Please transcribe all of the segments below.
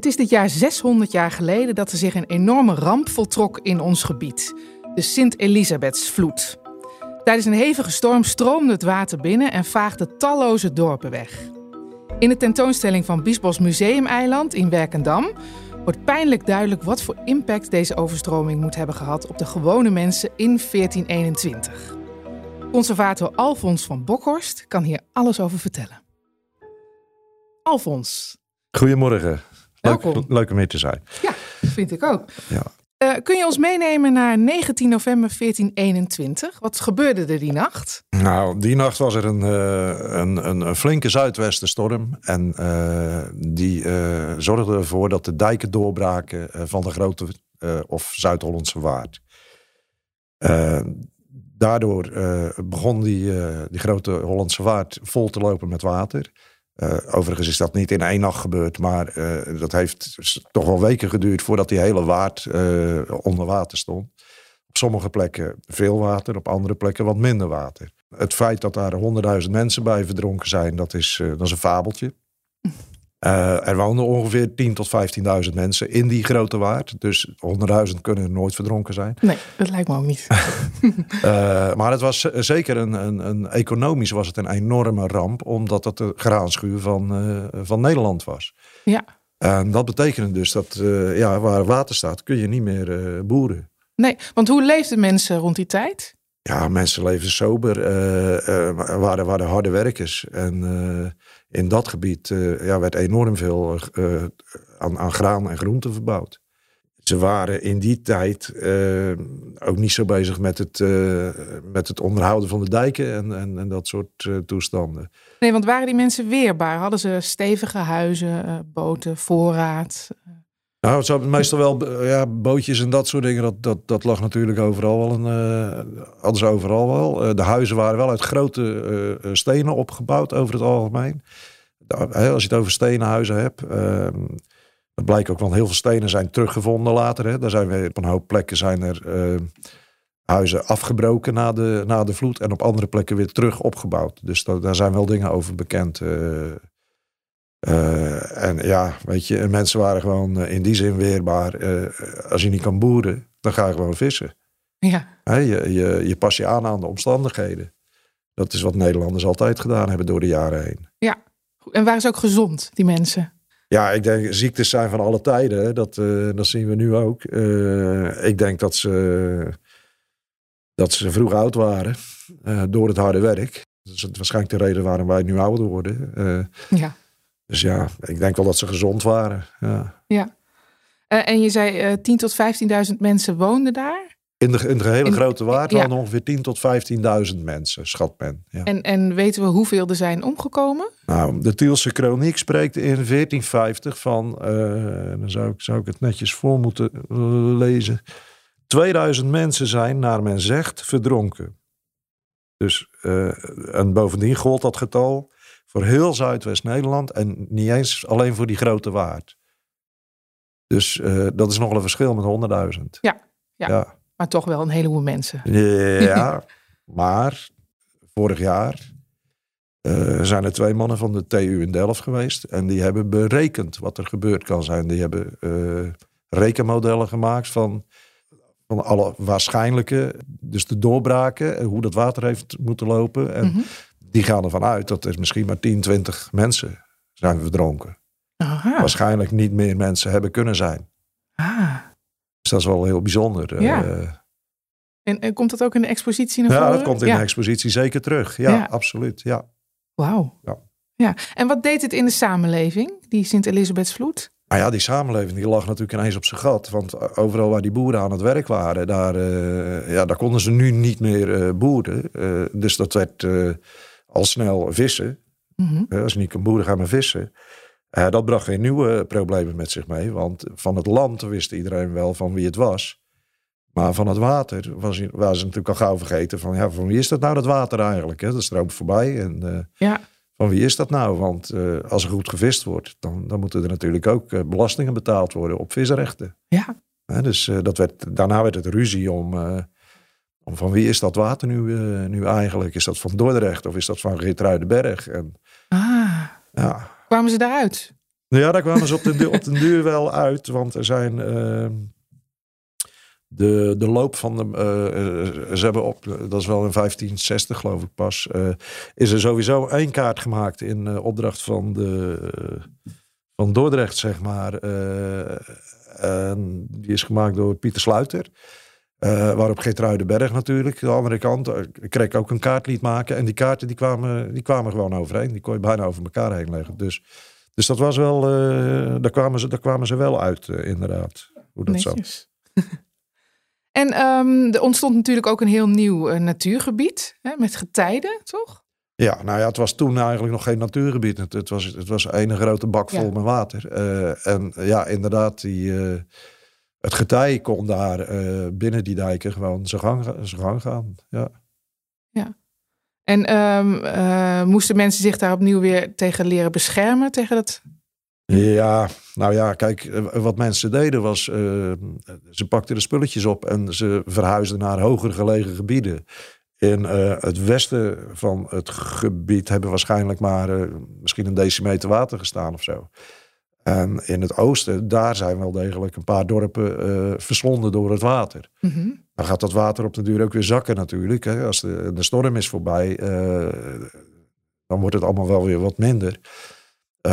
Het is dit jaar 600 jaar geleden dat er zich een enorme ramp voltrok in ons gebied. De Sint-Elisabethsvloed. Tijdens een hevige storm stroomde het water binnen en vaagde talloze dorpen weg. In de tentoonstelling van Biesbos Museumeiland in Werkendam wordt pijnlijk duidelijk wat voor impact deze overstroming moet hebben gehad op de gewone mensen in 1421. Conservator Alfons van Bokhorst kan hier alles over vertellen. Alfons. Goedemorgen. Leuk, leuk om hier te zijn. Ja, vind ik ook. Ja. Eh, kun je ons meenemen naar 19 november 1421? Wat gebeurde er die nacht? Nou, die nacht was er een, eh, een, een, een flinke zuidwestenstorm. En eh, die zorgde ervoor dat de dijken doorbraken van de grote of Zuid-Hollandse Waard. Daardoor begon die, die grote Hollandse Waard vol te lopen met water. Eh, overigens is dat niet in één nacht gebeurd, maar eh, dat heeft toch wel weken geduurd voordat die hele waard eh, onder water stond. Op sommige plekken veel water, op andere plekken wat minder water. Het feit dat daar honderdduizend mensen bij verdronken zijn, dat is, dat is een fabeltje. Eh, er woonden ongeveer 10.000 tot 15.000 mensen in die grote waard. Dus 100.000 kunnen er nooit verdronken zijn. Nee, dat lijkt me ook niet. Eh, maar het was zeker een, een, een economisch was het een enorme ramp, omdat dat de graanschuur van, eh, van Nederland was. Ja. En dat betekende dus dat ja, waar water staat, kun je niet meer boeren. Nee, want hoe leefden mensen rond die tijd? Ja, mensen leven sober, eh, eh, waren, waren harde werkers. En eh, in dat gebied ja, werd enorm veel aan, aan graan en groenten verbouwd. Ze waren in die tijd ook niet zo bezig met het, met het onderhouden van de dijken en, en, en dat soort toestanden. Nee, want waren die mensen weerbaar? Hadden ze stevige huizen, boten, voorraad? Nou, ze hadden meestal wel ja, bootjes en dat soort dingen. Dat, dat, dat lag natuurlijk overal wel. Een, eh, ze overal wel. Eh, de huizen waren wel uit grote eh, stenen opgebouwd over het algemeen. Als je het over stenen huizen hebt. ehm dat blijkt ook, want heel veel stenen zijn teruggevonden later. Hè. Daar zijn weer, op een hoop plekken zijn er huizen afgebroken na de, na de vloed. En op andere plekken weer terug opgebouwd. Dus da- daar zijn wel dingen over bekend. Eh. En ja, weet je, en mensen waren gewoon eh, in die zin weerbaar. Eh, als je niet kan boeren, dan ga je gewoon vissen. Ja, je, je, je pas je aan aan de omstandigheden. Dat is wat Nederlanders altijd gedaan hebben door de jaren heen. en waren ze ook gezond, die mensen? Ja, ik denk, ziektes zijn van alle tijden. hè. Dat, eh, dat zien we nu ook. Ik denk dat ze, dat ze vroeg oud waren door het harde werk. Dat is waarschijnlijk de reden waarom wij nu ouder worden. Ja. Dus ja, ik denk wel dat ze gezond waren. Ja. ja. Eh, en je zei eh 10.000 tot 15.000 mensen woonden daar. In de, in de hele In- grote waard ja. waren ongeveer 10.000 tot 15.000 mensen, schat men. Ja. En, en weten we hoeveel er zijn omgekomen? Nou, de Tielse Kroniek spreekt in 1450 van, eh, dan zou ik, zou ik het netjes voor moeten lezen. 2000 mensen zijn, naar men zegt, verdronken. Dus, en bovendien gold dat getal voor heel Zuidwest-Nederland en niet eens alleen voor die grote waard. Dus eh, dat is nogal een verschil met 100.000. Ja, ja. ja. Maar toch wel een heleboel mensen. Ja, maar vorig jaar eh, zijn er twee mannen van de TU in Delft geweest. En die hebben berekend wat er gebeurd kan zijn. Die hebben eh, rekenmodellen gemaakt van, van alle waarschijnlijke, dus de doorbraken, en hoe dat water heeft moeten lopen. En Mhm. Die gaan ervan uit dat er misschien maar 10, 20 mensen zijn verdronken. Aha. Waarschijnlijk niet meer mensen hebben kunnen zijn. Ah. Dus dat is wel heel bijzonder. Ja. Eh, En, en komt dat ook in de expositie naar Ja, voren? dat komt in ja. de expositie zeker terug. Ja, Ja. absoluut. Ja. Wauw. Ja. ja. En wat deed het in de samenleving, die Sint-Elisabethsvloed? Maar ja, die samenleving die lag natuurlijk ineens op zijn gat. Want overal waar die boeren aan het werk waren, daar, eh, ja, daar konden ze nu niet meer eh, boeren. Eh, dus dat werd eh, al snel vissen. Mhm. Eh, als je niet kan boeren, ga maar vissen. Eh, dat bracht weer nieuwe problemen met zich mee. Want van het land wist iedereen wel van wie het was. Maar van het water was, waren ze natuurlijk al gauw vergeten. Van, ja, van wie is dat nou, dat water eigenlijk? Hè? Dat stroomt voorbij. En, eh, Ja. van wie is dat nou? Want eh, als er goed gevist wordt, dan, dan moeten er natuurlijk ook belastingen betaald worden op visrechten. Ja. Dus dat werd, daarna werd het ruzie om, om van wie is dat water nu, eh, nu eigenlijk? Is dat van Dordrecht of is dat van Geertruidenberg? En Ah. ja, Kwamen ze daaruit? Ja, daar kwamen ze op de, op de duur wel uit. Want er zijn ehm, de, de loop van de. Uh, ze hebben op, dat is wel in 1560 geloof ik pas. Uh, is er sowieso één kaart gemaakt in uh, opdracht van, de, van Dordrecht, zeg maar. en die is gemaakt door Pieter Sluiter. Waarop Geertruidenberg natuurlijk, de andere kant, kreeg ook een kaart liet maken. En die kaarten die kwamen, die kwamen gewoon overeen. Die kon je bijna over elkaar heen leggen. Dus, dus dat was wel, daar, kwamen ze, daar kwamen ze wel uit, inderdaad. Hoe dat Netjes. zat. En um, er ontstond natuurlijk ook een heel nieuw uh, natuurgebied hè, met getijden, toch? Ja, nou ja, het was toen eigenlijk nog geen natuurgebied. Het, het was, het was een grote bak vol met water. Uh, en ja, inderdaad, die, uh, het getij kon daar binnen die dijken gewoon zijn gang, zijn gang gaan. Ja. ja. En um, moesten mensen zich daar opnieuw weer tegen leren beschermen, tegen dat ja, nou ja, kijk, eh, wat mensen deden was, uh, ze pakten de spulletjes op en ze verhuisden naar hoger gelegen gebieden. In het westen van het gebied hebben waarschijnlijk maar misschien een decimeter water gestaan of zo. En in het oosten, daar zijn wel degelijk een paar dorpen verslonden door het water. Mm -hmm. Dan gaat dat water op de duur ook weer zakken natuurlijk. Hè. Als de, de storm is voorbij, dan wordt het allemaal wel weer wat minder. Uh,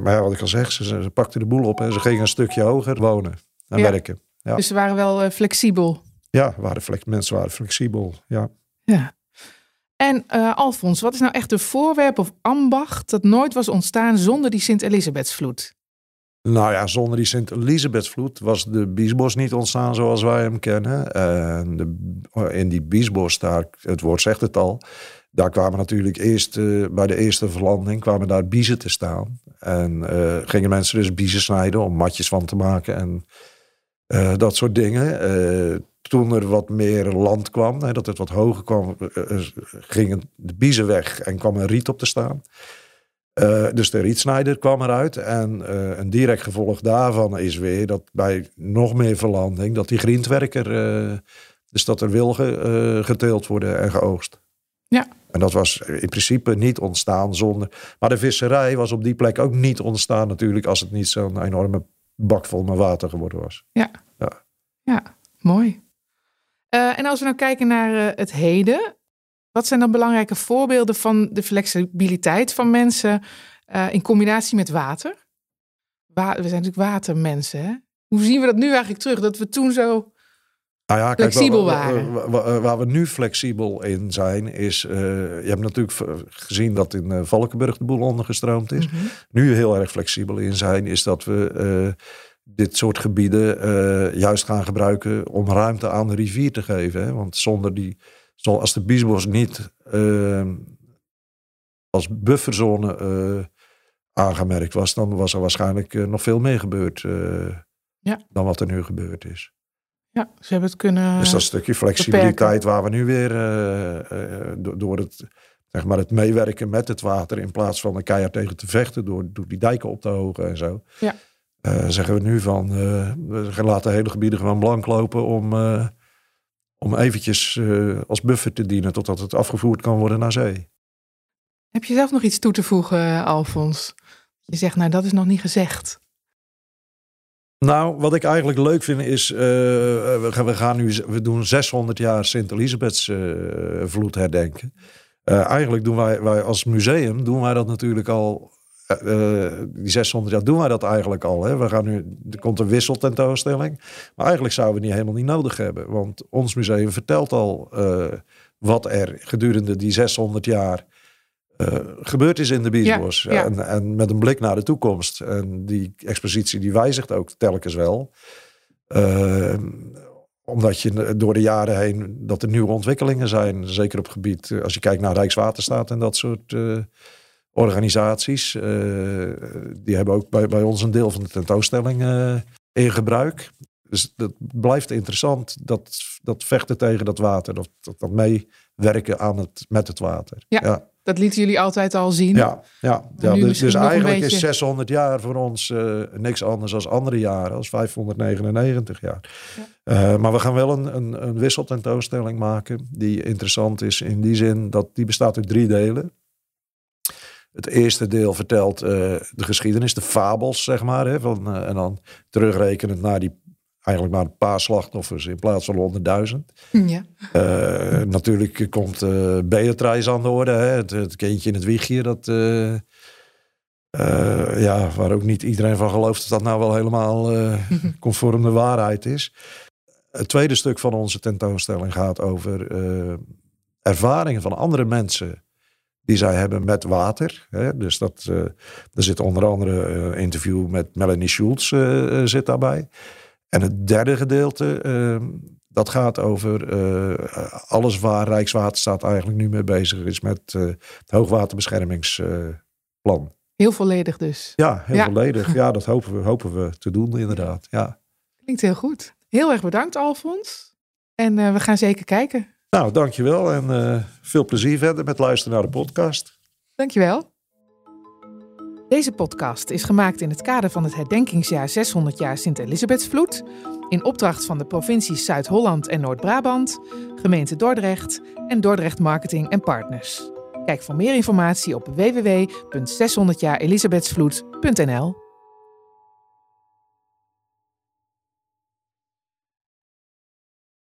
maar ja, wat ik al zeg, ze, ze pakten de boel op en ze gingen een stukje hoger wonen en werken. Ja. Dus ze waren wel uh, flexibel. Ja, waren flex, mensen waren flexibel. Ja. ja. En uh, Alfons, wat is nou echt een voorwerp of ambacht dat nooit was ontstaan zonder die Sint-Elisabethsvloed? Nou ja, zonder die Sint-Elisabethsvloed was de Biesbos niet ontstaan zoals wij hem kennen. En de, in die Biesbos, daar, het woord zegt het al, daar kwamen natuurlijk eerst uh, bij de eerste verlanding kwamen daar biezen te staan. En uh, gingen mensen dus biezen snijden om matjes van te maken en uh, dat soort dingen. toen er wat meer land kwam, dat het wat hoger kwam, gingen de biezen weg en kwam een riet op te staan. Dus de rietsnijder kwam eruit. En een direct gevolg daarvan is weer dat bij nog meer verlanding, dat die grindwerker, dus dat er wilgen geteeld worden en geoogst. Ja. En dat was in principe niet ontstaan zonder. Maar de visserij was op die plek ook niet ontstaan, natuurlijk, als het niet zo'n enorme bak vol met water geworden was. Ja, ja. ja mooi. Uh, en als we nou kijken naar uh, het heden, wat zijn dan belangrijke voorbeelden van de flexibiliteit van mensen uh, in combinatie met water? Wa we zijn natuurlijk watermensen. Hè? Hoe zien we dat nu eigenlijk terug? Dat we toen zo nou ja, kijk, flexibel waren. Waar, waar, we nu flexibel in zijn, is. Uh, je hebt natuurlijk gezien dat in uh, Valkenburg de boel ondergestroomd is. Mm -hmm. Nu heel erg flexibel in zijn, is dat we uh, dit soort gebieden juist gaan gebruiken om ruimte aan de rivier te geven. Hè? Want zonder die. Als de Biesbos niet als bufferzone aangemerkt was, dan was er waarschijnlijk nog veel meer gebeurd ja. dan wat er nu gebeurd is. Ja, ze hebben het kunnen. Dus dat stukje flexibiliteit waar we nu weer door het, zeg maar het meewerken met het water in plaats van een keihard tegen te vechten door, door die dijken op te hogen en zo. Ja. Uh, zeggen we nu van we laten hele gebieden gewoon blank lopen om, om eventjes als buffer te dienen totdat het afgevoerd kan worden naar zee. Heb je zelf nog iets toe te voegen, Alfons? Je zegt, nou dat is nog niet gezegd. Nou, wat ik eigenlijk leuk vind is, uh, we, gaan, nu, we doen 600 jaar Sint Elisabeths uh, vloed herdenken. Eigenlijk doen wij, wij als museum, doen wij dat natuurlijk al, die 600 jaar doen wij dat eigenlijk al. Hè? We gaan nu, er komt een wisseltentoonstelling, maar eigenlijk zouden we die helemaal niet nodig hebben. Want ons museum vertelt al wat er gedurende die 600 jaar uh, gebeurd is in de Biesbos. En, en, met een blik naar de toekomst. En die expositie die wijzigt ook telkens wel. Omdat je door de jaren heen dat er nieuwe ontwikkelingen zijn. Zeker op gebied, eh, als je kijkt naar Rijkswaterstaat en dat soort organisaties. die hebben ook bij, bij ons een deel van de tentoonstelling in gebruik. Dus dat blijft interessant, dat, dat vechten tegen dat water. Dat, dat, dat meewerken aan het, met het water. ja. Dat lieten jullie altijd al zien. Ja, ja, ja dus, dus eigenlijk is 600 jaar voor ons uh, niks anders dan andere jaren, als 599 jaar. Ja. Uh, maar we gaan wel een, een, een wisseltentoonstelling maken die interessant is in die zin dat die bestaat uit drie delen. Het eerste deel vertelt de geschiedenis, de fabels, zeg maar. Hè, van, en dan terugrekenend naar die eigenlijk maar een paar slachtoffers in plaats van honderdduizend. Ja. Uh, natuurlijk komt Beatrice aan de orde, hè, het, het, kindje in het wiegje. Dat, ja, waar ook niet iedereen van gelooft dat dat nou wel helemaal conform de waarheid is. Het tweede stuk van onze tentoonstelling gaat over ervaringen van andere mensen die zij hebben met water. Hè. Dus dat, er zit onder andere een interview met Melanie Schultz zit daarbij. En het derde gedeelte, uh, dat gaat over alles waar Rijkswaterstaat eigenlijk nu mee bezig is met het hoogwaterbeschermingsplan. heel volledig dus. Ja, heel ja. volledig. Ja, dat hopen we, hopen we te doen inderdaad. Ja. Klinkt heel goed. Heel erg bedankt Alfons. En we gaan zeker kijken. Nou, dankjewel en veel plezier verder met luisteren naar de podcast. Dankjewel. Deze podcast is gemaakt in het kader van het herdenkingsjaar 600 jaar Sint-Elisabethsvloed, in opdracht van de provincies Zuid-Holland en Noord-Brabant, gemeente Dordrecht en Dordrecht Marketing en Partners. Kijk voor meer informatie op www.600jaarelisabethsvloed.nl.